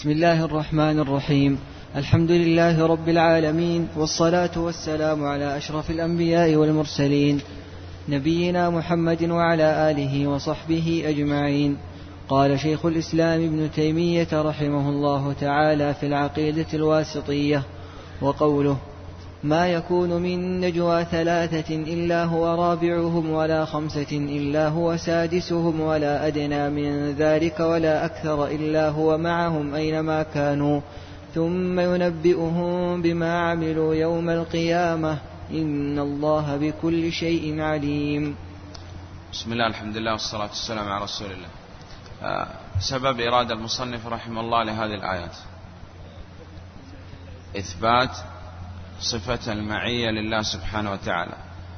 بسم الله الرحمن الرحيم. الحمد لله رب العالمين والصلاة والسلام على أشرف الأنبياء والمرسلين نبينا محمد وعلى آله وصحبه أجمعين. قال شيخ الإسلام ابن تيمية رحمه الله تعالى في العقيدة الواسطية وقوله ما يكون من نجوى ثلاثة إلا هو رابعهم ولا خمسة إلا هو سادسهم ولا أدنى من ذلك ولا أكثر إلا هو معهم أينما كانوا. ثم ينبئهم بما عملوا يوم القيامة. إن الله بكل شيء عليم. بسم الله الحمد لله والصلاة والسلام على رسول الله. آه، سبب إرادة المصنف رحمه الله لهذه الآيات. إثبات صفة المعية لله سبحانه وتعالى.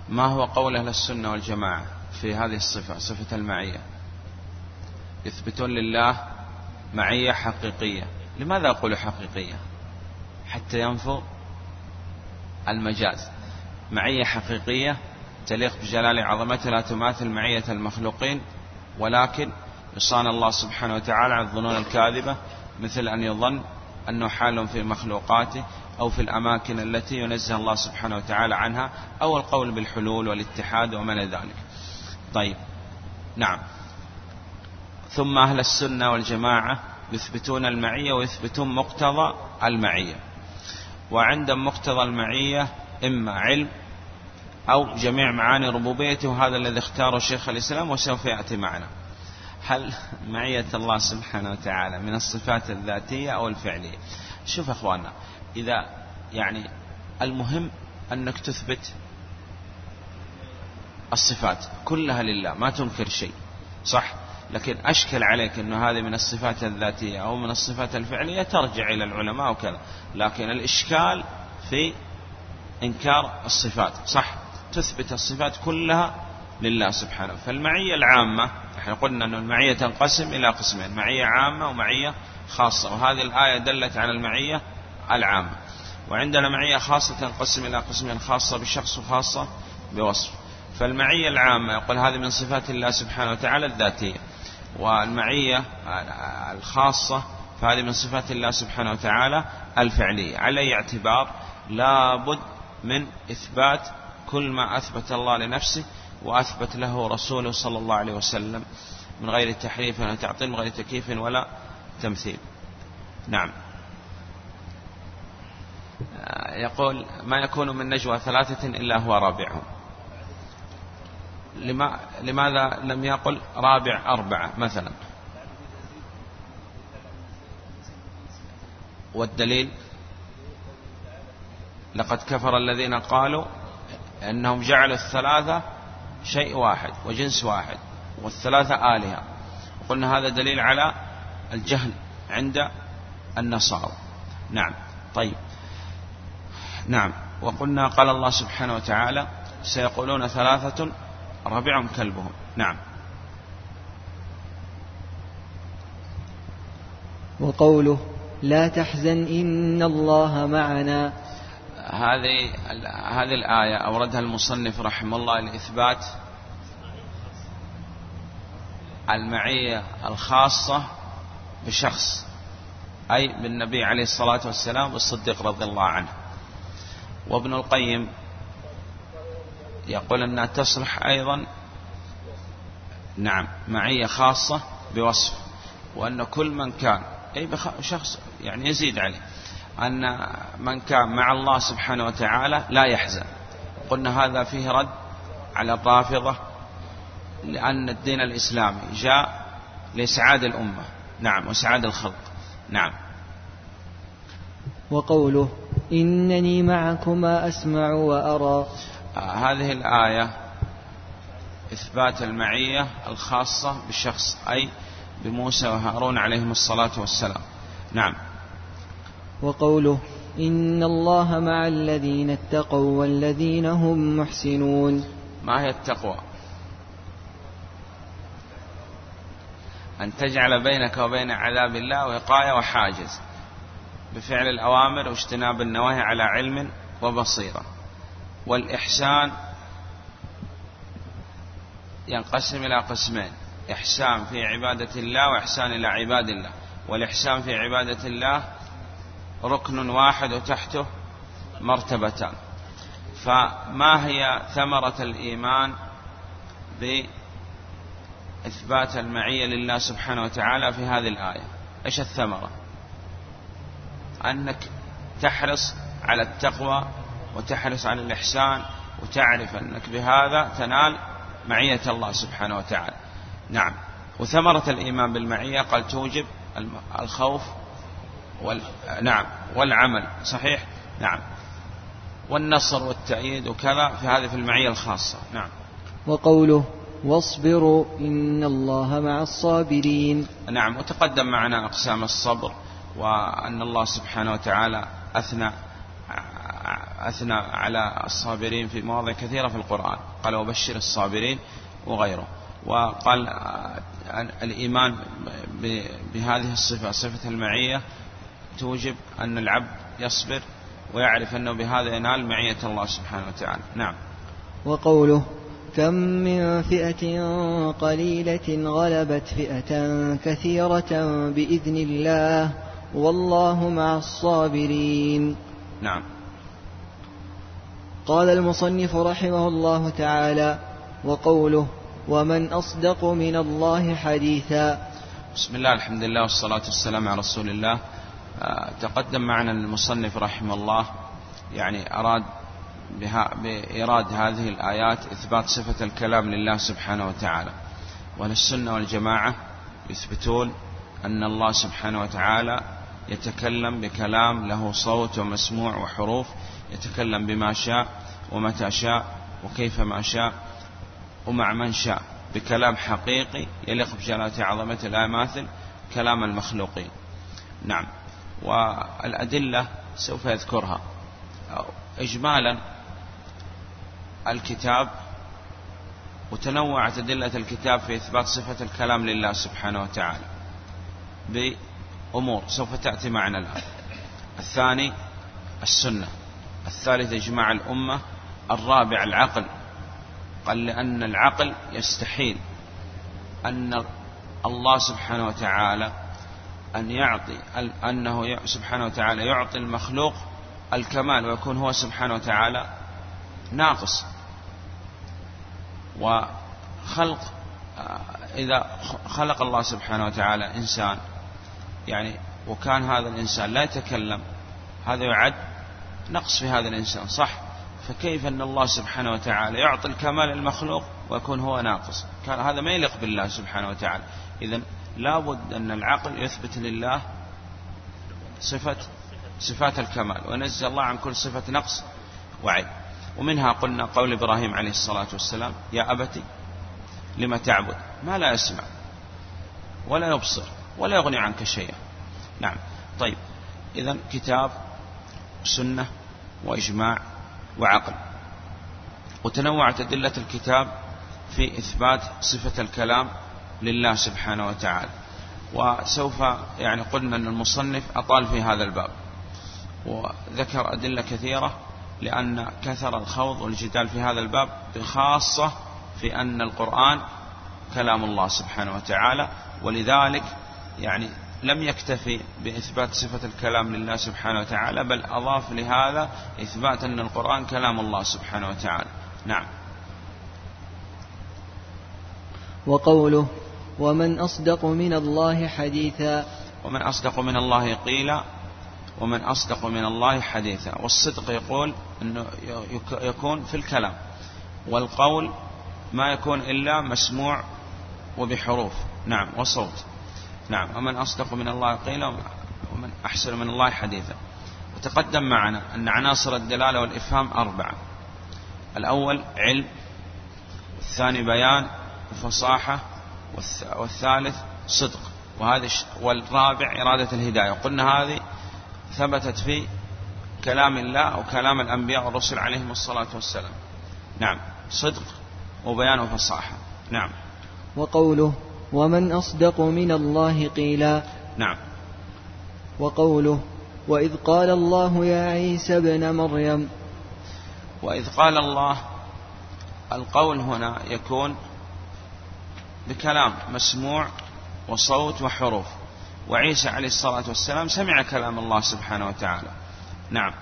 ما هو قول أهل السنة والجماعة في هذه الصفة صفة المعية؟ يثبتون لله معية حقيقية. لماذا أقول حقيقية؟ حتى ينفوا المجاز. معية حقيقية تليق بجلال عظمته لا تماثل معية المخلوقين ولكن يصان الله سبحانه وتعالى عن الظنون الكاذبة مثل أن يظن أنه حال في مخلوقاته أو في الأماكن التي ينزه الله سبحانه وتعالى عنها أو القول بالحلول والاتحاد ومن ذلك. طيب. نعم. ثم أهل السنة والجماعة يثبتون المعية ويثبتون مقتضى المعية. وعندهم مقتضى المعية إما علم أو جميع معاني ربوبيته وهذا الذي اختاره شيخ الإسلام وسوف يأتي معنا. هل معية الله سبحانه وتعالى من الصفات الذاتية أو الفعلية؟ شوف أخواننا إذا يعني المهم أنك تثبت الصفات كلها لله ما تنكر شيء صح؟ لكن أشكل عليك أنه هذه من الصفات الذاتية أو من الصفات الفعلية ترجع إلى العلماء وكذا لكن الإشكال في إنكار الصفات صح؟ تثبت الصفات كلها لله سبحانه. فالمعية العامة إحنا قلنا أن المعية تنقسم إلى قسمين معية عامة ومعية خاصة وهذه الآية دلت على المعية العامة وعندنا معية خاصة تنقسم إلى قسمين خاصة بشخص وخاصة بوصف. فالمعية العامة يقول هذه من صفات الله سبحانه وتعالى الذاتية. والمعية الخاصة فهذه من صفات الله سبحانه وتعالى الفعلية. على أي اعتبار؟ لابد من إثبات كل ما أثبت الله لنفسه وأثبت له رسوله صلى الله عليه وسلم. من غير تحريف ولا تعطيل من غير تكييف ولا تمثيل. نعم. يقول ما يكون من نجوى ثلاثة إلا هو رابعهم لماذا لم يقل رابع أربعة مثلا؟ والدليل لقد كفر الذين قالوا أنهم جعلوا الثلاثة شيء واحد وجنس واحد والثلاثة آلهة. قلنا هذا دليل على الجهل عند النصارى. نعم طيب. نعم. وقلنا قال الله سبحانه وتعالى سيقولون ثلاثة رابعهم كلبهم. نعم. وقوله لا تحزن إن الله معنا. هذه هذه الآية أوردها المصنف رحمه الله لإثبات المعية الخاصة بشخص أي بالنبي عليه الصلاة والسلام والصديق رضي الله عنه. وابن القيم يقول أنها تصلح أيضا نعم معية خاصة بوصف وأن كل من كان أي شخص يعني يزيد عليه أن من كان مع الله سبحانه وتعالى لا يحزن. قلنا هذا فيه رد على الرافضة لأن الدين الإسلامي جاء لإسعاد الأمة. نعم وإسعاد الخلق. نعم. وقوله إنني معكما أسمع وأرى. هذه الآية إثبات المعية الخاصة بالشخص أي بموسى وهارون عليهم الصلاة والسلام. نعم. وقوله إن الله مع الذين اتقوا والذين هم محسنون. ما هي التقوى؟ أن تجعل بينك وبين عذاب الله وقاية وحاجز. بفعل الأوامر واجتناب النواهي على علم وبصيرة. والإحسان ينقسم إلى قسمين. إحسان في عبادة الله وإحسان إلى عباد الله. والإحسان في عبادة الله ركن واحد وتحته مرتبتان. فما هي ثمرة الإيمان بإثبات المعية لله سبحانه وتعالى في هذه الآية؟ إيش الثمرة؟ أنك تحرص على التقوى وتحرص على الإحسان وتعرف أنك بهذا تنال معية الله سبحانه وتعالى. نعم. وثمرة الإيمان بالمعية قال توجب الخوف وال... نعم. والعمل. صحيح؟ نعم. والنصر والتأييد وكذا في هذه في المعية الخاصة. نعم. وقوله واصبروا إن الله مع الصابرين. نعم. وتقدم معنا أقسام الصبر. وأن الله سبحانه وتعالى أثنى أثنى على الصابرين في مواضع كثيرة في القرآن. قال وبشر الصابرين وغيره. وقال الإيمان بهذه الصفة صفة المعية توجب أن العبد يصبر ويعرف أنه بهذا ينال معية الله سبحانه وتعالى. نعم. وقوله كم من فئة قليلة غلبت فئة كثيرة بإذن الله. والله مع الصابرين. نعم. قال المصنف رحمه الله تعالى وقوله ومن أصدق من الله حديثا. بسم الله الحمد لله والصلاة والسلام على رسول الله. آه، تقدم معنا المصنف رحمه الله يعني أراد بها بإيراد هذه الآيات إثبات صفة الكلام لله سبحانه وتعالى. وأهل السنة والجماعة يثبتون أن الله سبحانه وتعالى يتكلم بكلام له صوت ومسموع وحروف يتكلم بما شاء ومتى شاء وكيف ما شاء ومع من شاء. بكلام حقيقي يليق بجلالة عظمته لا يماثل كلام المخلوقين. نعم. والأدلة سوف يذكرها. إجمالا الكتاب وتنوعت أدلة الكتاب في إثبات صفة الكلام لله سبحانه وتعالى. بأمور سوف تأتي معنا الآن. الثاني السنة. الثالث إجماع الأمة. الرابع العقل. قال لأن العقل يستحيل أن الله سبحانه وتعالى أن يعطي أنه سبحانه وتعالى يعطي المخلوق الكمال ويكون هو سبحانه وتعالى ناقص. وخلق إذا خلق الله سبحانه وتعالى إنسان يعني وكان هذا الإنسان لا يتكلم هذا يعد نقص في هذا الإنسان صح؟ فكيف أن الله سبحانه وتعالى يعطي الكمال المخلوق ويكون هو ناقص؟ كان هذا ما يليق بالله سبحانه وتعالى. إذا لابد أن العقل يثبت لله صفة صفات الكمال وينزل الله عن كل صفة نقص وعيب. ومنها قلنا قول إبراهيم عليه الصلاة والسلام يا أبتي لما تعبد؟ ما لا يسمع ولا يبصر. ولا يغني عنك شيئا. نعم. طيب. إذا كتاب سنة وإجماع وعقل. وتنوعت أدلة الكتاب في إثبات صفة الكلام لله سبحانه وتعالى. وسوف يعني قلنا أن المصنف أطال في هذا الباب. وذكر أدلة كثيرة لأن كثر الخوض والجدال في هذا الباب بخاصة في أن القرآن كلام الله سبحانه وتعالى. ولذلك يعني لم يكتفي بإثبات صفة الكلام لله سبحانه وتعالى بل أضاف لهذا إثبات أن القرآن كلام الله سبحانه وتعالى. نعم. وقوله ومن أصدق من الله حديثا ومن أصدق من الله قيلا ومن أصدق من الله حديثا. والصدق يقول أنه يكون في الكلام. والقول ما يكون إلا مسموع وبحروف. نعم. وصوت نعم. ومن أصدق من الله قيلا ومن أحسن من الله حديثا. وتقدم معنا أن عناصر الدلالة والإفهام أربعة. الأول علم والثاني بيان وفصاحة والثالث صدق. وهذا والرابع إرادة الهداية. وقلنا هذه ثبتت في كلام الله وكلام الأنبياء والرسل عليهم الصلاة والسلام. نعم. صدق وبيان وفصاحة. نعم. وقوله ومن أصدق من الله قيلا. نعم. وقوله وإذ قال الله يا عيسى ابن مريم. وإذ قال الله القول هنا يكون بكلام مسموع وصوت وحروف. وعيسى عليه الصلاة والسلام سمع كلام الله سبحانه وتعالى. نعم.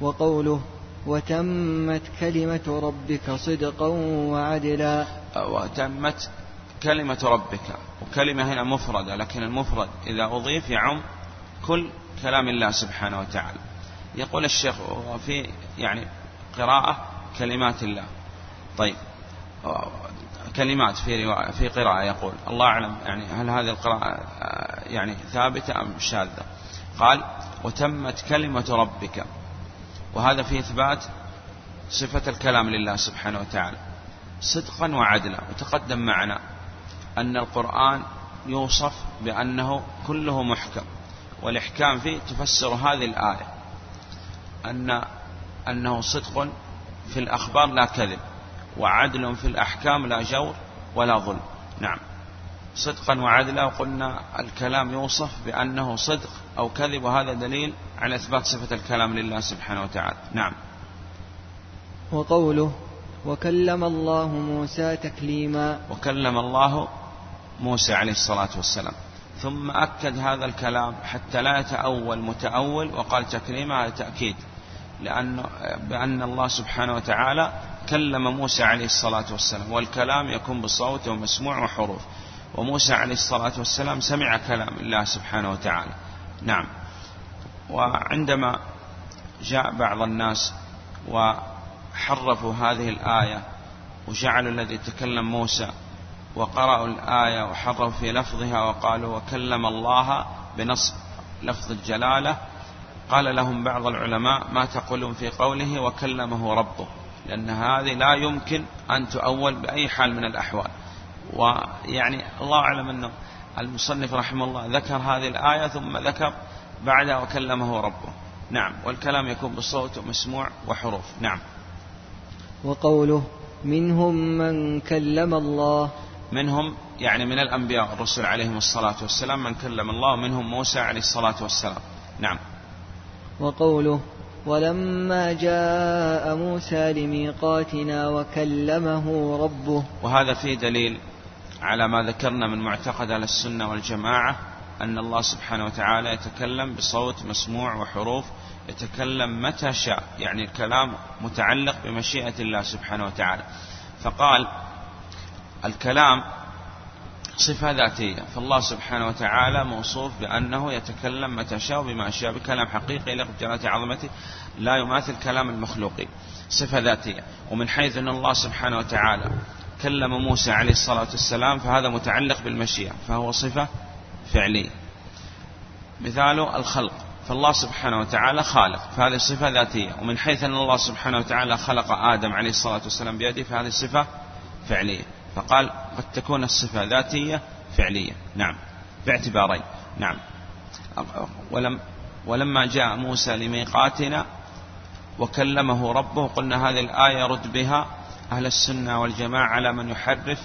وقوله وتمت كلمة ربك صدقا وعدلا. وتمت كلمة ربك وكلمة هنا مفردة لكن المفرد إذا أضيف يعم كل كلام الله سبحانه وتعالى. يقول الشيخ وفي يعني قراءة كلمات الله. طيب كلمات في رواية في قراءة يقول الله أعلم يعني هل هذه القراءة يعني ثابتة أم شاذة؟ قال وتمت كلمة ربك. وهذا في إثبات صفة الكلام لله سبحانه وتعالى. صدقا وعدلا. وتقدم معنا أن القرآن يوصف بأنه كله محكم. والإحكام فيه تفسر هذه الآية أن أنه صدق في الأخبار لا كذب وعدل في الأحكام لا جور ولا ظلم. نعم. صدقا وعدلا وقلنا الكلام يوصف بأنه صدق أو كذب وهذا دليل على إثبات صفة الكلام لله سبحانه وتعالى. نعم. وقوله وكلم الله موسى تكليما. وكلم الله موسى عليه الصلاة والسلام. ثم أكد هذا الكلام حتى لا يتأول متأول وقال تكليما هذا تأكيد. لأن بأن الله سبحانه وتعالى كلم موسى عليه الصلاة والسلام. والكلام يكون بصوت ومسموع وحروف. وموسى عليه الصلاة والسلام سمع كلام الله سبحانه وتعالى. نعم. وعندما جاء بعض الناس وحرفوا هذه الآية وجعلوا الذي تكلم موسى وقرأوا الآية وحرفوا في لفظها وقالوا وكلم الله بنصب لفظ الجلالة. قال لهم بعض العلماء ما تقولون في قوله وكلمه ربه لأن هذه لا يمكن أن تؤول بأي حال من الأحوال. ويعني الله أعلم أنه المصنف رحمه الله ذكر هذه الآية ثم ذكر بعدها وكلمه ربه. نعم والكلام يكون بالصوت ومسموع وحروف. نعم. وقوله منهم من كلم الله. منهم يعني من الأنبياء الرسل عليهم الصلاة والسلام من كلم الله ومنهم موسى عليه الصلاة والسلام. نعم. وقوله ولما جاء موسى لميقاتنا وكلمه ربه. وهذا فيه دليل على ما ذكرنا من معتقد أهل السنة والجماعة أن الله سبحانه وتعالى يتكلم بصوت مسموع وحروف يتكلم متى شاء يعني الكلام متعلق بمشيئة الله سبحانه وتعالى. فقال الكلام صفة ذاتية فالله سبحانه وتعالى موصوف بأنه يتكلم متى شاء بما شاء بكلام حقيقي يليق بجلالة عظمته لا يماثل كلام المخلوقين صفة ذاتية. ومن حيث أن الله سبحانه وتعالى كلم موسى عليه الصلاة والسلام فهذا متعلق بالمشيئة فهو صفة فعلية. مثاله الخلق. فالله سبحانه وتعالى خالق. فهذه صفة ذاتية ومن حيث أن الله سبحانه وتعالى خلق آدم عليه الصلاة والسلام بيده فهذه صفة فعلية. فقال قد تكون الصفة ذاتية فعلية. نعم. باعتبارين. نعم. ولم ولما جاء موسى لميقاتنا وكلمه ربه قلنا هذه الآية رد بها أهل السنة والجماعة على من يحرف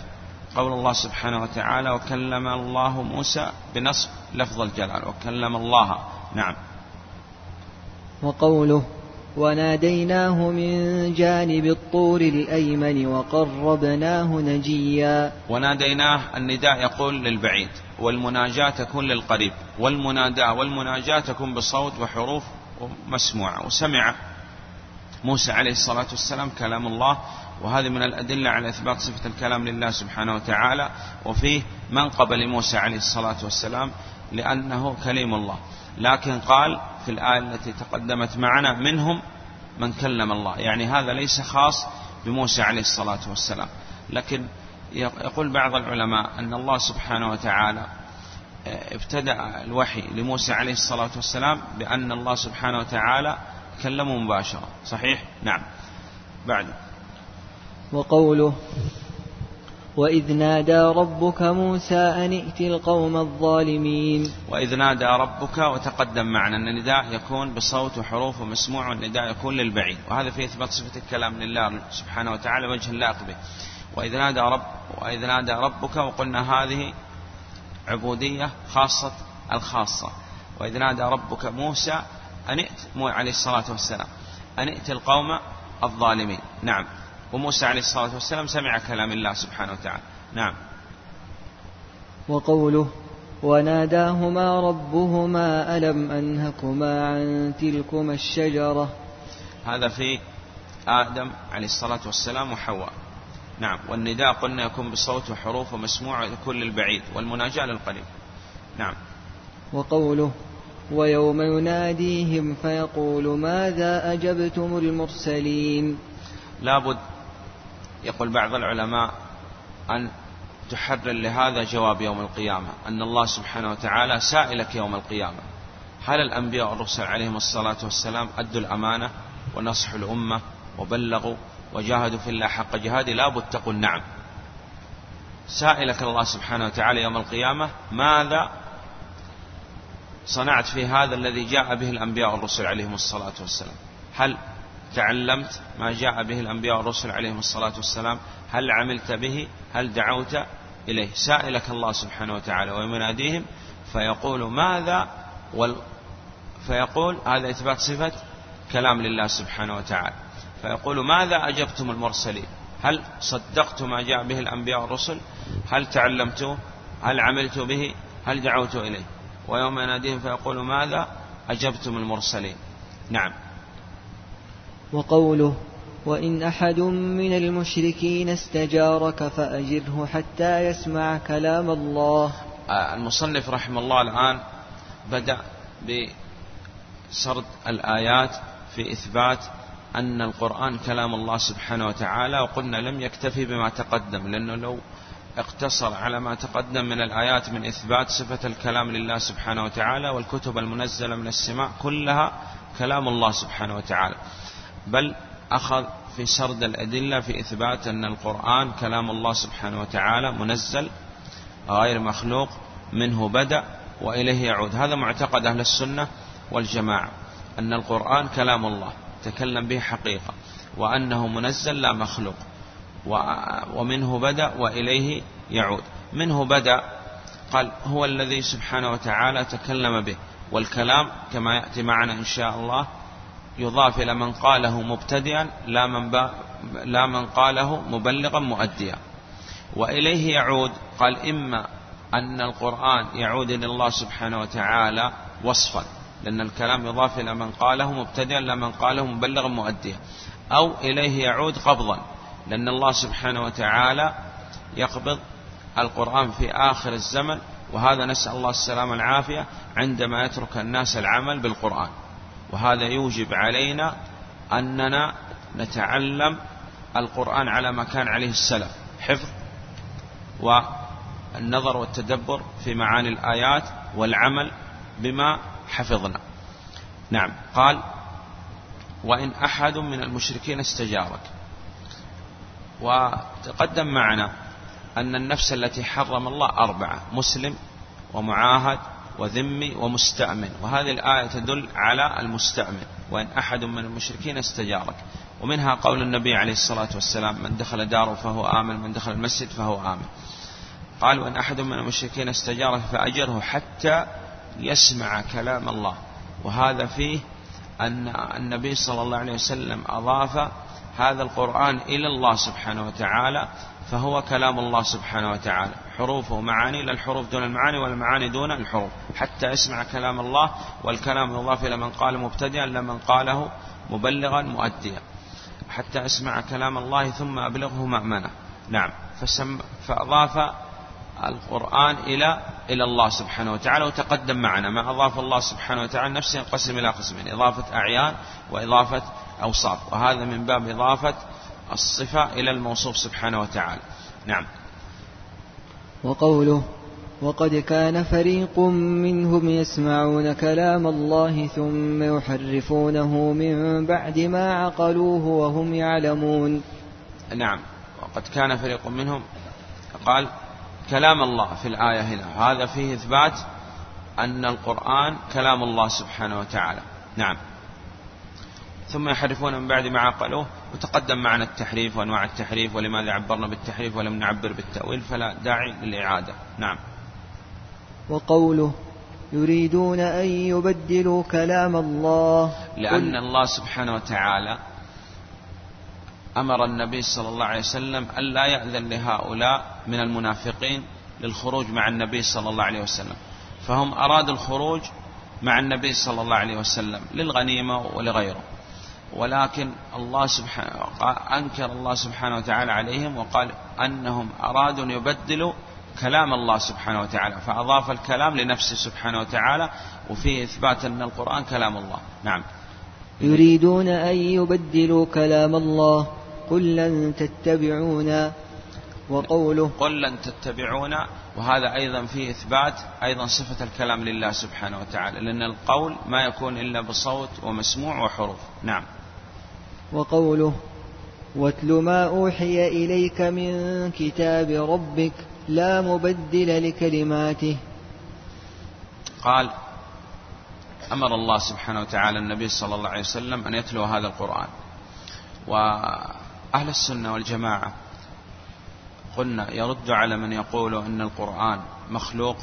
قول الله سبحانه وتعالى وكلم الله موسى بنصب. لفظ الجلال. وكلم الله. نعم. وقوله وناديناه من جانب الطور الأيمن وقربناه نجيا. وناديناه النداء يقول للبعيد والمناجاة تكون للقريب والمناداة والمناجاة تكون بصوت وحروف مسموعة. وسمع موسى عليه الصلاة والسلام كلام الله وهذه من الأدلة على إثبات صفة الكلام لله سبحانه وتعالى. وفيه منقبة لموسى عليه الصلاة والسلام لأنه كليم الله. لكن قال في الآية التي تقدمت معنا منهم من كلم الله. يعني هذا ليس خاص بموسى عليه الصلاة والسلام. لكن يقول بعض العلماء أن الله سبحانه وتعالى آه، ابتدأ الوحي لموسى عليه الصلاة والسلام بأن الله سبحانه وتعالى كلمه مباشرة. صحيح؟ نعم. بعد. وقوله وإذ نادى ربك موسى أن ائت القوم الظالمين. وإذ نادى ربك وتقدم معنا أن النداء يكون بصوت وحروف ومسموع والنداء يكون للبعيد. وهذا في إثبات صفة الكلام لله سبحانه وتعالى وجه اللائق به. وإذ نادى رب وإذ نادى ربك وقلنا هذه عبودية خاصة الخاصة. وإذ نادى ربك موسى أن ائت عليه الصلاة والسلام أن ائت القوم الظالمين. نعم. وموسى عليه الصلاة والسلام سمع كلام الله سبحانه وتعالى. نعم. وقوله وناداهما ربهما ألم أنهكما عن تلكما الشجرة؟ هذا في آدم عليه الصلاة والسلام وحواء. نعم. والنداء قلنا يكون بصوت وحروف ومسموع يكون للبعيد والمناجاة للقريب. نعم. وقوله ويوم يناديهم فيقول ماذا أجبتم المرسلين؟ لابد يقول بعض العلماء أن تحرر لهذا جواب يوم القيامة أن الله سبحانه وتعالى سائلك يوم القيامة. هل الأنبياء والرسل عليهم الصلاة والسلام أدوا الأمانة ونصحوا الأمة وبلغوا وجاهدوا في الله حق جهاده لابد تقول نعم. سائلك الله سبحانه وتعالى يوم القيامة ماذا صنعت في هذا الذي جاء به الأنبياء والرسل عليهم الصلاة والسلام؟ هل تعلمت ما جاء به الأنبياء والرسل عليهم الصلاة والسلام هل عملت به؟ هل دعوت إليه؟ سائلك الله سبحانه وتعالى ويناديهم فيقول ماذا وال فيقول هذا إثبات صفة كلام لله سبحانه وتعالى. فيقول ماذا أجبتم المرسلين؟ هل صدقت ما جاء به الأنبياء والرسل؟ هل تعلمتوه هل عملت به؟ هل دعوت إليه؟ ويوم يناديهم فيقول ماذا أجبتم المرسلين؟ نعم. وقوله وإن أحد من المشركين استجارك فأجره حتى يسمع كلام الله. آه، المصنف رحمه الله الآن بدأ بسرد الآيات في إثبات أن القرآن كلام الله سبحانه وتعالى وقلنا لم يكتفي بما تقدم لأنه لو اقتصر على ما تقدم من الآيات من إثبات صفة الكلام لله سبحانه وتعالى والكتب المنزلة من السماء كلها كلام الله سبحانه وتعالى. بل أخذ في سرد الأدلة في إثبات أن القرآن كلام الله سبحانه وتعالى منزل غير مخلوق منه بدأ وإليه يعود. هذا معتقد أهل السنة والجماعة أن القرآن كلام الله تكلم به حقيقة وأنه منزل لا مخلوق ومنه بدأ وإليه يعود. منه بدأ قال هو الذي سبحانه وتعالى تكلم به والكلام كما يأتي معنا إن شاء الله يضاف إلى من قاله مبتدئا لا من, لا من قاله مبلغا مؤديا. وإليه يعود قال إما أن القرآن يعود إلى الله سبحانه وتعالى وصفا لأن الكلام يضاف إلى من قاله مبتدئا لا من قاله مبلغا مؤديا. أو إليه يعود قبضا لأن الله سبحانه وتعالى يقبض القرآن في آخر الزمن. وهذا نسأل الله السلامة والعافية عندما يترك الناس العمل بالقرآن. وهذا يوجب علينا أننا نتعلم القرآن على ما كان عليه السلف. حفظ والنظر والتدبر في معاني الآيات والعمل بما حفظنا. نعم قال وإن أحد من المشركين استجارك. وتقدم معنا أن النفس التي حرم الله أربعة مسلم ومعاهد وذمي ومستأمن. وهذه الآية تدل على المستأمن وإن أحد من المشركين استجارك. ومنها قول النبي عليه الصلاة والسلام من دخل داره فهو آمن من دخل المسجد فهو آمن. قال وإن أحد من المشركين استجارك فأجره حتى يسمع كلام الله. وهذا فيه أن النبي صلى الله عليه وسلم أضاف هذا القرآن إلى الله سبحانه وتعالى فهو كلام الله سبحانه وتعالى. حروفه معاني لا الحروف دون المعاني والمعاني دون الحروف. حتى يسمع كلام الله والكلام يضاف إلى من قال مبتدئا لمن قاله مبلغا مؤديا. حتى أسمع كلام الله ثم أبلغه مأمنة. نعم. فسم فأضاف القرآن إلى إلى الله سبحانه وتعالى وتقدم معنا ما أضاف الله سبحانه وتعالى نفسه ينقسم إلى قسمين إضافة أعيان وإضافة أوصاف وهذا من باب إضافة الصفة إلى الموصوف سبحانه وتعالى. نعم. وقوله وقد كان فريق منهم يسمعون كلام الله ثم يحرفونه من بعد ما عقلوه وهم يعلمون. نعم. وقد كان فريق منهم قال كلام الله في الآية هنا. هذا فيه إثبات أن القرآن كلام الله سبحانه وتعالى. نعم. ثم يحرفون من بعد ما عقلوه وتقدم معنا التحريف وأنواع التحريف ولماذا عبرنا بالتحريف ولم نعبر بالتأويل فلا داعي للإعادة. نعم. وقوله يريدون أن يبدلوا كلام الله. لأن الله سبحانه وتعالى أمر النبي صلى الله عليه وسلم ألا يأذن لهؤلاء من المنافقين للخروج مع النبي صلى الله عليه وسلم. فهم أرادوا الخروج مع النبي صلى الله عليه وسلم للغنيمة ولغيره. ولكن الله سبحانه أنكر الله سبحانه وتعالى عليهم وقال أنهم أرادوا أن يبدلوا كلام الله سبحانه وتعالى فأضاف الكلام لنفسه سبحانه وتعالى وفيه إثبات أن القرآن كلام الله. نعم. يريدون أن يبدلوا كلام الله قل لن تتبعونا وقوله قل لن تتبعونا وهذا أيضا فيه إثبات أيضا صفة الكلام لله سبحانه وتعالى لأن القول ما يكون إلا بصوت ومسموع وحروف. نعم. وقوله واتل ما أوحي إليك من كتاب ربك لا مبدل لكلماته. قال أمر الله سبحانه وتعالى النبي صلى الله عليه وسلم أن يتلو هذا القرآن. وأهل السنة والجماعة قلنا يرد على من يقول أن القرآن مخلوق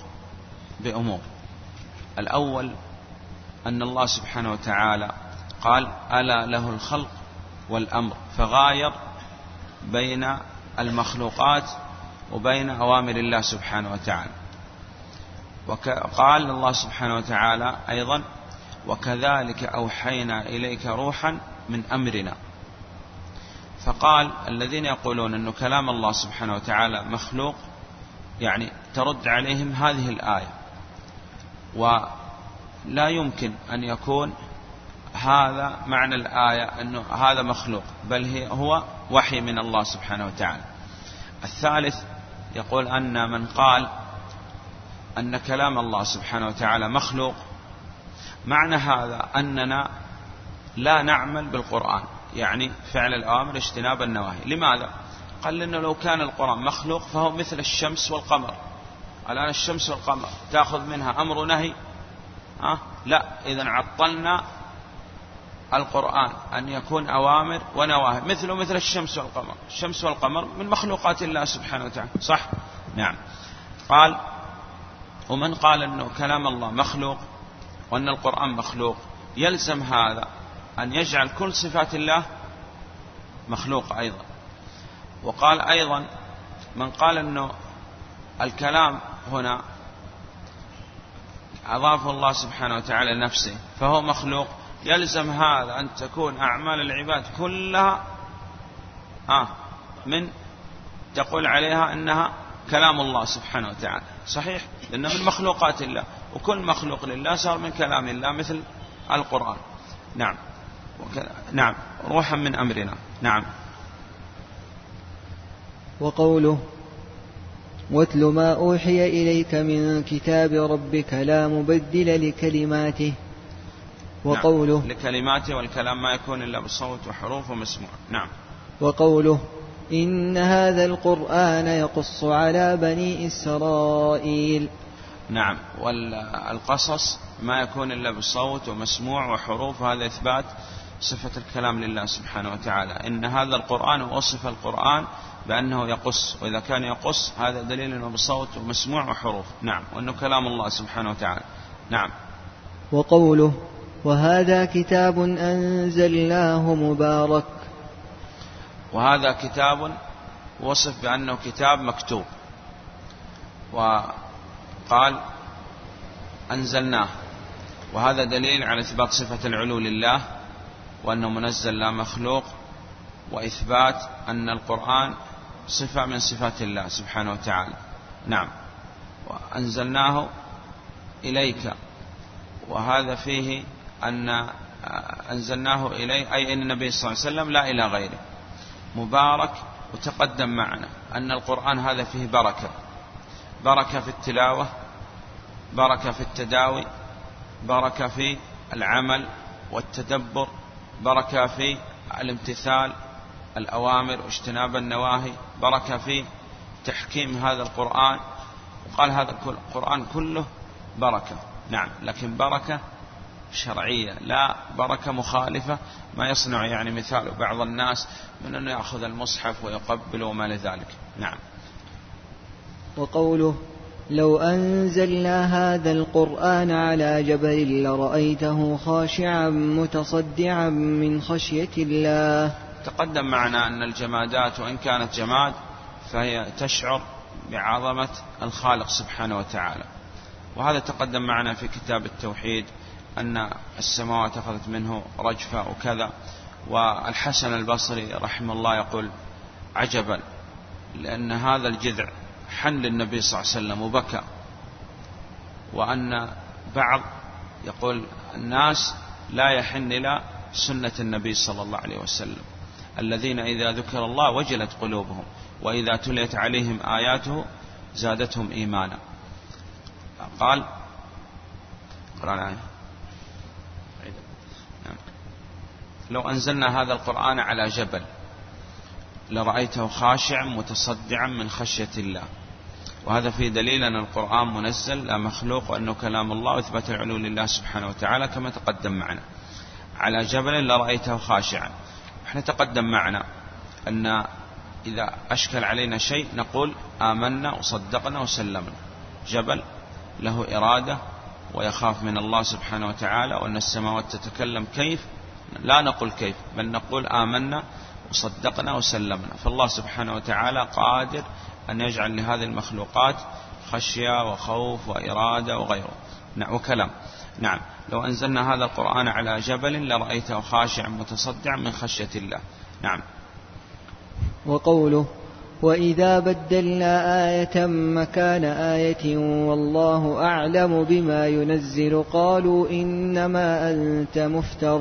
بأمور. الأول أن الله سبحانه وتعالى قال ألا له الخلق والأمر فغاير بين المخلوقات وبين أوامر الله سبحانه وتعالى. وقال الله سبحانه وتعالى أيضا وكذلك أوحينا إليك روحا من أمرنا. فقال الذين يقولون أن كلام الله سبحانه وتعالى مخلوق يعني ترد عليهم هذه الآية. ولا يمكن أن يكون هذا معنى الآية أنه هذا مخلوق بل هو وحي من الله سبحانه وتعالى الثالث يقول أن من قال أن كلام الله سبحانه وتعالى مخلوق معنى هذا أننا لا نعمل بالقرآن يعني فعل الأوامر اجتناب النواهي لماذا؟ قال لأنه لو كان القرآن مخلوق فهو مثل الشمس والقمر الآن الشمس والقمر تأخذ منها أمر نهي أه؟ لا إذا عطلنا القرآن أن يكون أوامر ونواهي مثله مثل الشمس والقمر. الشمس والقمر من مخلوقات الله سبحانه وتعالى صح؟ نعم. قال ومن قال أنه كلام الله مخلوق وأن القرآن مخلوق يلزم هذا أن يجعل كل صفات الله مخلوق أيضا. وقال أيضا من قال أنه الكلام هنا أضافه الله سبحانه وتعالى لنفسه فهو مخلوق يلزم هذا أن تكون أعمال العباد كلها آه من تقول عليها أنها كلام الله سبحانه وتعالى. صحيح؟ لأنه من مخلوقات الله. وكل مخلوق لله صار من كلام الله مثل القرآن. نعم. نعم. روحا من أمرنا. نعم. وقوله واتل ما أوحي إليك من كتاب ربك لا مبدل لكلماته. وقوله نعم. لكلماته والكلام ما يكون إلا بصوت وحروف ومسموع. نعم. وقوله إن هذا القرآن يقص على بني إسرائيل. نعم. والقصص ما يكون إلا بصوت ومسموع وحروف. هذا إثبات صفة الكلام لله سبحانه وتعالى. إن هذا القرآن وصف القرآن بأنه يقص. وإذا كان يقص هذا دليل أنه بصوت ومسموع وحروف. نعم. وأنه كلام الله سبحانه وتعالى. نعم. وقوله وهذا كتاب أنزلناه مبارك. وهذا كتاب وصف بأنه كتاب مكتوب. وقال أنزلناه. وهذا دليل على إثبات صفة العلو لله وأنه منزل لا مخلوق وإثبات أن القرآن صفة من صفات الله سبحانه وتعالى. نعم. وأنزلناه إليك. وهذا فيه أن أنزلناه إليه أي أن النبي صلى الله عليه وسلم لا إلى غيره. مبارك وتقدم معنا أن القرآن هذا فيه بركة. بركة في التلاوة بركة في التداوي بركة في العمل والتدبر بركة في الامتثال الأوامر واجتناب النواهي بركة في تحكيم هذا القرآن. وقال هذا القرآن كله بركة. نعم لكن بركة شرعية. لا بركة مخالفة. ما يصنع يعني مثال بعض الناس من أنه يأخذ المصحف ويقبل وما لذلك نعم. وقوله لو أنزلنا هذا القرآن على جبل لرأيته خاشعا متصدعا من خشية الله. تقدم معنا أن الجمادات وإن كانت جماد فهي تشعر بعظمة الخالق سبحانه وتعالى. وهذا تقدم معنا في كتاب التوحيد أن السماوات أخذت منه رجفة وكذا. والحسن البصري رحمه الله يقول عجبا لأن هذا الجذع حن للنبي صلى الله عليه وسلم وبكى. وأن بعض يقول الناس لا يحن إلى سنة النبي صلى الله عليه وسلم. الذين إذا ذكر الله وجلت قلوبهم وإذا تليت عليهم آياته زادتهم إيمانا. قال آية نعم. لو أنزلنا هذا القرآن على جبل لرأيته خاشعا متصدعا من خشية الله. وهذا في دليل أن القرآن منزل لا مخلوق وأنه كلام الله وإثبات العلو لله سبحانه وتعالى كما تقدم معنا. على جبل لرأيته خاشعا. إحنا تقدم معنا أن إذا أشكل علينا شيء نقول آمنا وصدقنا وسلمنا. جبل له إرادة ويخاف من الله سبحانه وتعالى وأن السماوات تتكلم كيف؟ لا نقول كيف بل نقول آمنا وصدقنا وسلمنا. فالله سبحانه وتعالى قادر أن يجعل لهذه المخلوقات خشية وخوف وإرادة وغيره. نعم وكلام. نعم لو أنزلنا هذا القرآن على جبل لرأيته خاشعا متصدعا من خشية الله. نعم. وقوله وإذا بدلنا آية مكان آية والله أعلم بما ينزل. قالوا إنما أنت مفتر.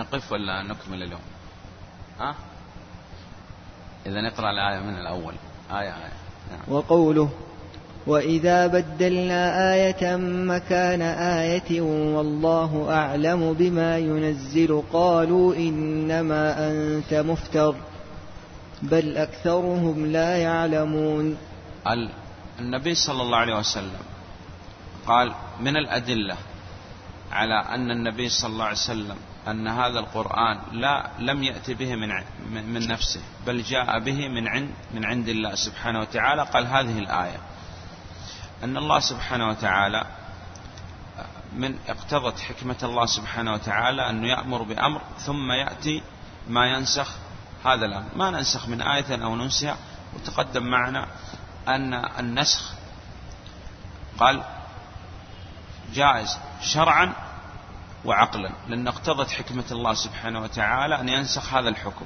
نقف ولا نكمل اليوم؟ ها؟ إذا نقرأ الآية من الأول. آية آية. نعم. وقوله وإذا بدلنا آية مكان آية والله أعلم بما ينزل قالوا إنما أنت مفتر بل أكثرهم لا يعلمون. النبي صلى الله عليه وسلم قال من الأدلة على أن النبي صلى الله عليه وسلم أن هذا القرآن لا لم يأتي به من من نفسه بل جاء به من عند من عند الله سبحانه وتعالى. قال هذه الآية أن الله سبحانه وتعالى من اقتضت حكمة الله سبحانه وتعالى أنه يأمر بأمر ثم يأتي ما ينسخ هذا الأمر. ما ننسخ من آية أو ننسها وتقدم معنا أن النسخ قال جائز شرعا وعقلا لأن اقتضت حكمة الله سبحانه وتعالى أن ينسخ هذا الحكم.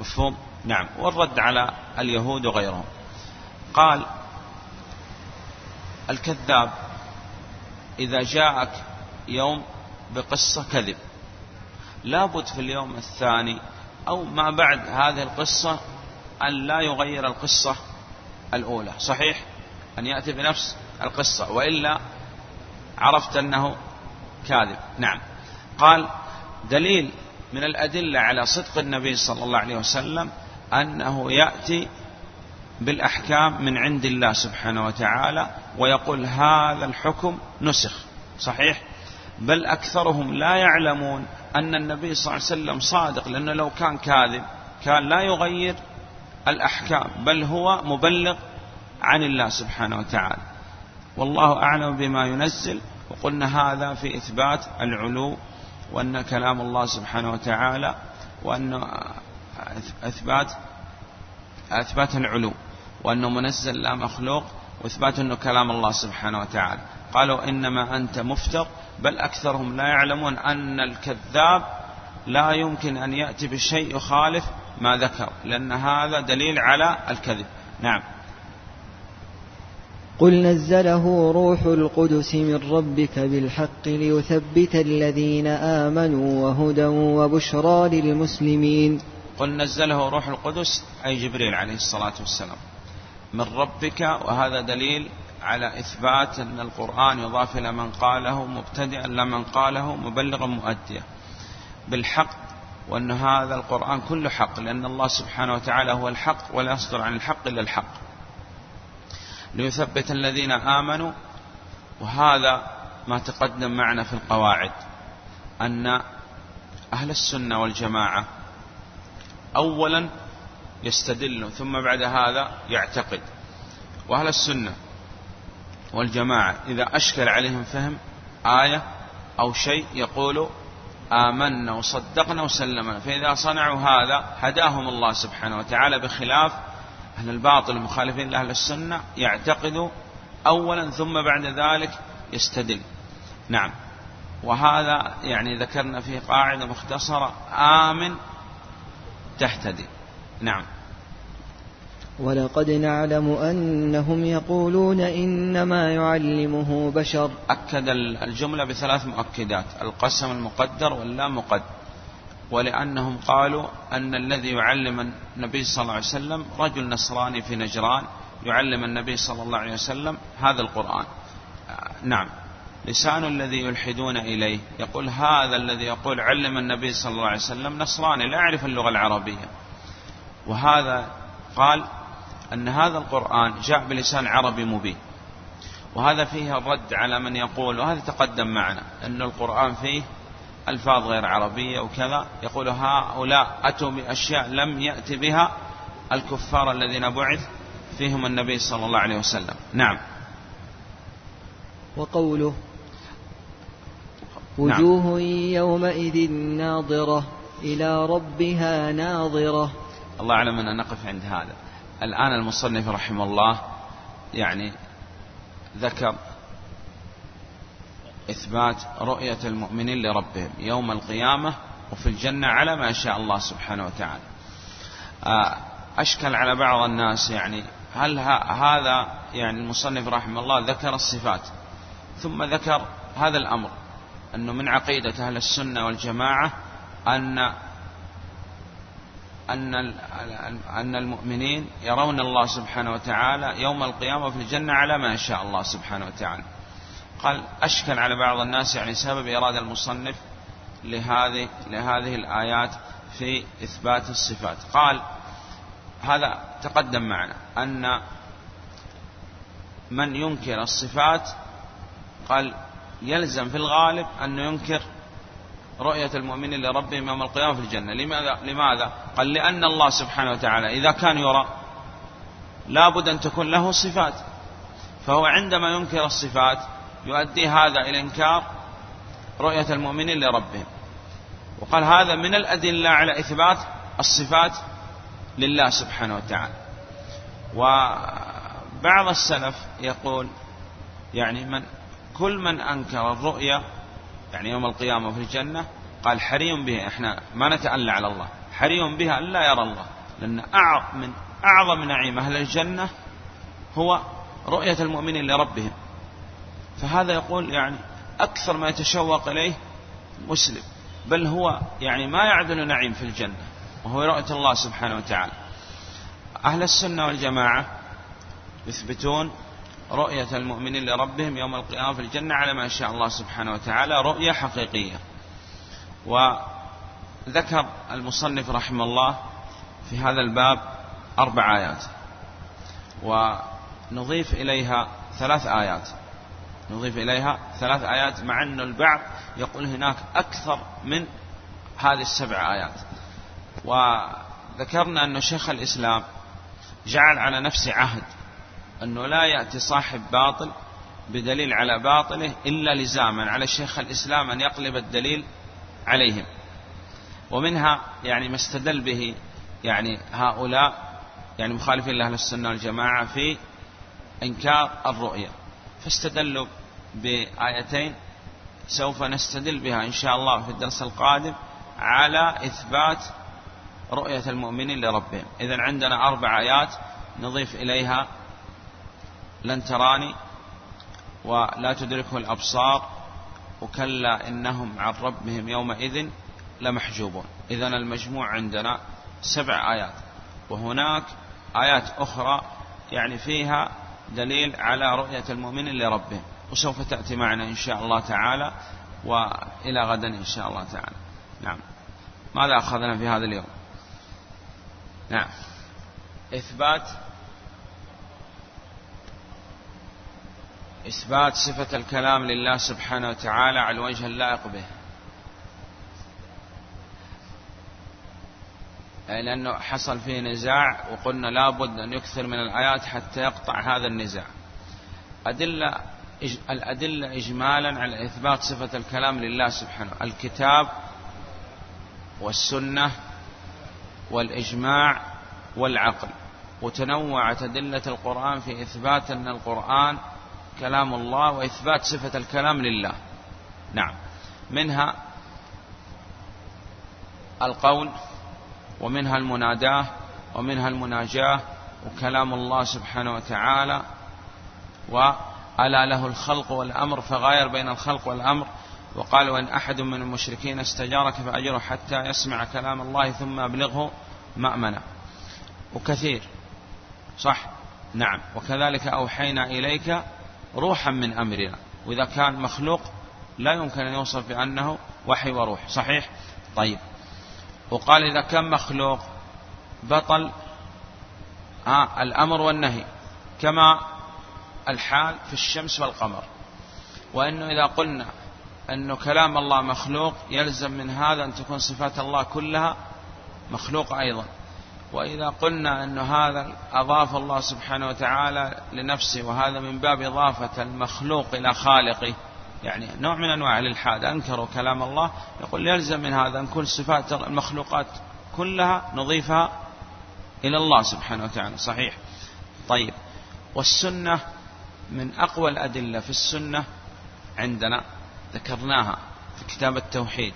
مفهوم؟ نعم. والرد على اليهود وغيرهم. قال الكذاب إذا جاءك يوم بقصة كذب. لابد في اليوم الثاني أو ما بعد هذه القصة أن لا يغير القصة الأولى. صحيح؟ أن يأتي بنفس القصة. وإلا عرفت أنه كاذب. نعم. قال دليل من الأدلة على صدق النبي صلى الله عليه وسلم أنه يأتي بالأحكام من عند الله سبحانه وتعالى ويقول هذا الحكم نسخ. صحيح؟ بل أكثرهم لا يعلمون أن النبي صلى الله عليه وسلم صادق لأنه لو كان كاذب كان لا يغير الأحكام بل هو مبلغ عن الله سبحانه وتعالى. والله أعلم بما ينزل وقلنا هذا في إثبات العلو وأن كلام الله سبحانه وتعالى وأن إثبات إثبات العلو وأنه منزل لا مخلوق وإثبات أنه كلام الله سبحانه وتعالى. قالوا إنما أنت مفتر بل أكثرهم لا يعلمون أن الكذاب لا يمكن أن يأتي بشيء يخالف ما ذكر لأن هذا دليل على الكذب. نعم. قل نزله روح القدس من ربك بالحق ليثبت الذين آمنوا وهدى وبشرى للمسلمين. قل نزله روح القدس أي جبريل عليه الصلاة والسلام من ربك وهذا دليل على إثبات أن القرآن يضاف إلى من قاله مبتدئا لمن قاله مبلغا مؤديا. بالحق وأن هذا القرآن كله حق لأن الله سبحانه وتعالى هو الحق ولا يصدر عن الحق إلا الحق. ليثبت الذين آمنوا وهذا ما تقدم معنا في القواعد أن أهل السنة والجماعة أولا يستدل ثم بعد هذا يعتقد. وأهل السنة والجماعة إذا أشكل عليهم فهم آية أو شيء يقول آمنا وصدقنا وسلمنا فإذا صنعوا هذا هداهم الله سبحانه وتعالى بخلاف أهل الباطل المخالفين لأهل السنة يعتقدوا أولا ثم بعد ذلك يستدل. نعم. وهذا يعني ذكرنا فيه قاعدة مختصرة آمن تهتدي نعم. ولقد نعلم أنهم يقولون إنما يعلمه بشر. أكد الجملة بثلاث مؤكدات القسم المقدر واللا مقدر. ولأنهم قالوا أن الذي يعلم النبي صلى الله عليه وسلم رجل نصراني في نجران يعلم النبي صلى الله عليه وسلم هذا القرآن. نعم. لسان الذي يلحدون إليه. يقول هذا الذي يقول علم النبي صلى الله عليه وسلم نصراني لا يعرف اللغة العربية. وهذا قال أن هذا القرآن جاء بلسان عربي مبين. وهذا فيه الرد على من يقول وهذا تقدم معنا أن القرآن فيه ألفاظ غير عربية وكذا يقول هؤلاء أتوا بأشياء لم يأتي بها الكفار الذين بعث فيهم النبي صلى الله عليه وسلم. نعم. وقوله نعم. وجوه يومئذ ناظرة إلى ربها ناظرة. الله أعلم أن نقف عند هذا. الآن المصنف رحمه الله يعني ذكر إثبات رؤية المؤمنين لربهم يوم القيامة وفي الجنة على ما شاء الله سبحانه وتعالى. آه، أشكل على بعض الناس يعني هل هذا يعني المصنف رحمه الله ذكر الصفات ثم ذكر هذا الأمر أنه من عقيدة أهل السنة والجماعة أن أن أن المؤمنين يرون الله سبحانه وتعالى يوم القيامة في الجنة على ما شاء الله سبحانه وتعالى. قال أشكل على بعض الناس يعني سبب إرادة المصنف لهذه لهذه الآيات في إثبات الصفات قال هذا تقدم معنا أن من ينكر الصفات قال يلزم في الغالب أنه ينكر رؤية المؤمنين لربهم يوم القيامة في الجنة لماذا؟ لماذا؟ قال لأن الله سبحانه وتعالى إذا كان يرى لابد أن تكون له صفات فهو عندما ينكر الصفات يؤدي هذا إلى إنكار رؤية المؤمنين لربهم. وقال هذا من الأدلة على إثبات الصفات لله سبحانه وتعالى. وبعض السلف يقول يعني من كل من أنكر الرؤيا يعني يوم القيامة في الجنة قال حري به إحنا ما نتألى على الله. حري بها ألا يرى الله. لأن أعظم من أعظم نعيم أهل الجنة هو رؤية المؤمنين لربهم. فهذا يقول يعني أكثر ما يتشوق إليه مسلم بل هو يعني ما يعدل نعيم في الجنة وهو رؤية الله سبحانه وتعالى. أهل السنة والجماعة يثبتون رؤية المؤمنين لربهم يوم القيامة في الجنة على ما شاء الله سبحانه وتعالى رؤية حقيقية. وذكر المصنف رحمه الله في هذا الباب أربع آيات ونضيف إليها ثلاث آيات. نضيف إليها ثلاث آيات مع أن البعض يقول هناك أكثر من هذه السبع آيات. وذكرنا أن شيخ الإسلام جعل على نفسه عهد أنه لا يأتي صاحب باطل بدليل على باطله إلا لزاما على شيخ الإسلام أن يقلب الدليل عليهم. ومنها يعني ما استدل به يعني هؤلاء يعني مخالفين لأهل السنة والجماعة في إنكار الرؤية. فاستدلوا بآيتين سوف نستدل بها إن شاء الله في الدرس القادم على إثبات رؤية المؤمنين لربهم. إذا عندنا أربع آيات نضيف إليها. لن تراني ولا تدركه الأبصار وكلا إنهم عن ربهم يومئذ لمحجوبون. إذا المجموع عندنا سبع آيات. وهناك آيات أخرى يعني فيها دليل على رؤية المؤمن لربه وسوف تأتي معنا إن شاء الله تعالى وإلى غدا إن شاء الله تعالى. نعم. ماذا أخذنا في هذا اليوم؟ نعم. إثبات إثبات صفة الكلام لله سبحانه وتعالى على الوجه اللائق به. لأنه حصل فيه نزاع وقلنا لابد أن يكثر من الآيات حتى يقطع هذا النزاع. أدلة الأدلة إجمالا على إثبات صفة الكلام لله سبحانه. الكتاب والسنة والإجماع والعقل. وتنوعت أدلة القرآن في إثبات أن القرآن كلام الله وإثبات صفة الكلام لله. نعم. منها القول ومنها المناداة ومنها المناجاة وكلام الله سبحانه وتعالى وألا له الخلق والأمر فغاير بين الخلق والأمر وقال وإن أحد من المشركين استجارك فأجره حتى يسمع كلام الله ثم أبلغه مأمنا. وكثير. صح؟ نعم. وكذلك أوحينا إليك روحا من أمرنا. وإذا كان مخلوق لا يمكن أن يوصف بأنه وحي وروح. صحيح؟ طيب. وقال إذا كان مخلوق بطل آه الأمر والنهي كما الحال في الشمس والقمر. وأنه إذا قلنا أنه كلام الله مخلوق يلزم من هذا أن تكون صفات الله كلها مخلوقة أيضا. وإذا قلنا أن هذا أضاف الله سبحانه وتعالى لنفسه وهذا من باب إضافة المخلوق إلى خالقه يعني نوع من أنواع الإلحاد. أنكروا كلام الله. يقول يلزم من هذا أن كل صفات المخلوقات كلها نضيفها إلى الله سبحانه وتعالى. صحيح؟ طيب. والسنة من أقوى الأدلة في السنة عندنا ذكرناها في كتاب التوحيد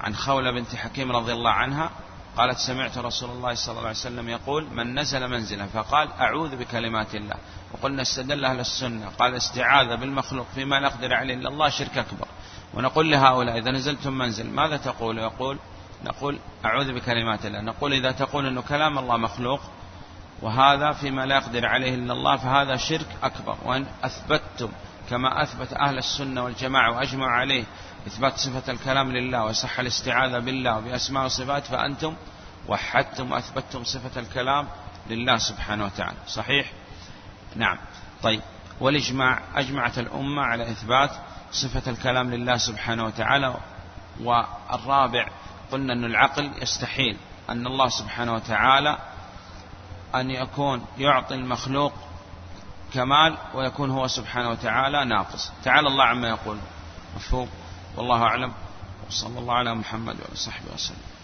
عن خولة بنت حكيم رضي الله عنها قالت سمعت رسول الله صلى الله عليه وسلم يقول من نزل منزلا فقال أعوذ بكلمات الله. وقلنا استدل أهل السنة. قال استعاذة بالمخلوق فيما لا يقدر عليه إلا الله شرك أكبر. ونقول لهؤلاء إذا نزلتم منزل ماذا تقول؟ يقول نقول أعوذ بكلمات الله. نقول إذا تقول أنه كلام الله مخلوق وهذا فيما لا يقدر عليه إلا الله فهذا شرك أكبر. وإن أثبتتم كما أثبت أهل السنة والجماعة وأجمعوا عليه إثبات صفة الكلام لله وصح الاستعاذة بالله وبأسماء وصفات فأنتم وحدتم وأثبتتم صفة الكلام لله سبحانه وتعالى. صحيح؟ نعم. طيب. والإجماع أجمعت الأمة على إثبات صفة الكلام لله سبحانه وتعالى والرابع قلنا أن العقل يستحيل أن الله سبحانه وتعالى أن يكون يعطي المخلوق كمال ويكون هو سبحانه وتعالى ناقص. تعالى الله عما يقول. مفهوم؟ والله أعلم. وصلى الله على محمد وعلى صحبه وسلم.